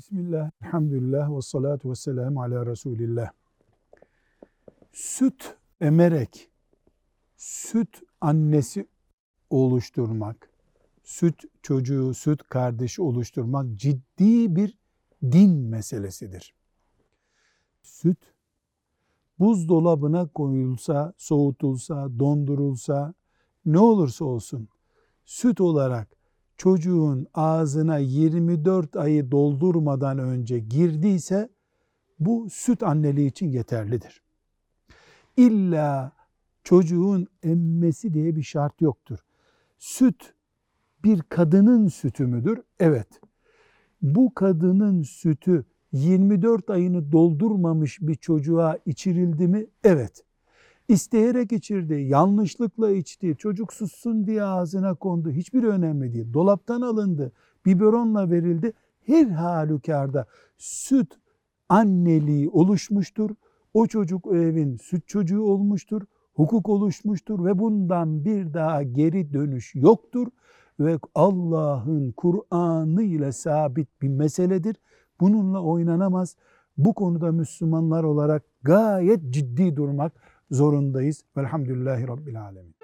Bismillah, elhamdülillah ve salatu ve selamu ala Resulillah. Süt emerek, süt annesi oluşturmak, süt çocuğu, süt kardeşi oluşturmak ciddi bir din meselesidir. Süt buzdolabına koyulsa, soğutulsa, dondurulsa, ne olursa olsun süt olarak çocuğun ağzına 24 ayı doldurmadan önce girdiyse bu süt anneliği için yeterlidir. İlla çocuğun emmesi diye bir şart yoktur. Süt bir kadının sütü müdür? Evet. Bu kadının sütü 24 ayını doldurmamış bir çocuğa içirildi mi? Evet. İsteyerek içirdi, yanlışlıkla içti, çocuk sussun diye ağzına kondu. Hiçbir önemli değil. Dolaptan alındı, biberonla verildi. Her halükarda süt anneliği oluşmuştur. O çocuk o evin süt çocuğu olmuştur. Hukuk oluşmuştur ve bundan bir daha geri dönüş yoktur. Ve Allah'ın Kur'an'ı ile sabit bir meseledir. Bununla oynanamaz. Bu konuda Müslümanlar olarak gayet ciddi durmak zorundayız. Velhamdülillahi Rabbil Alemin.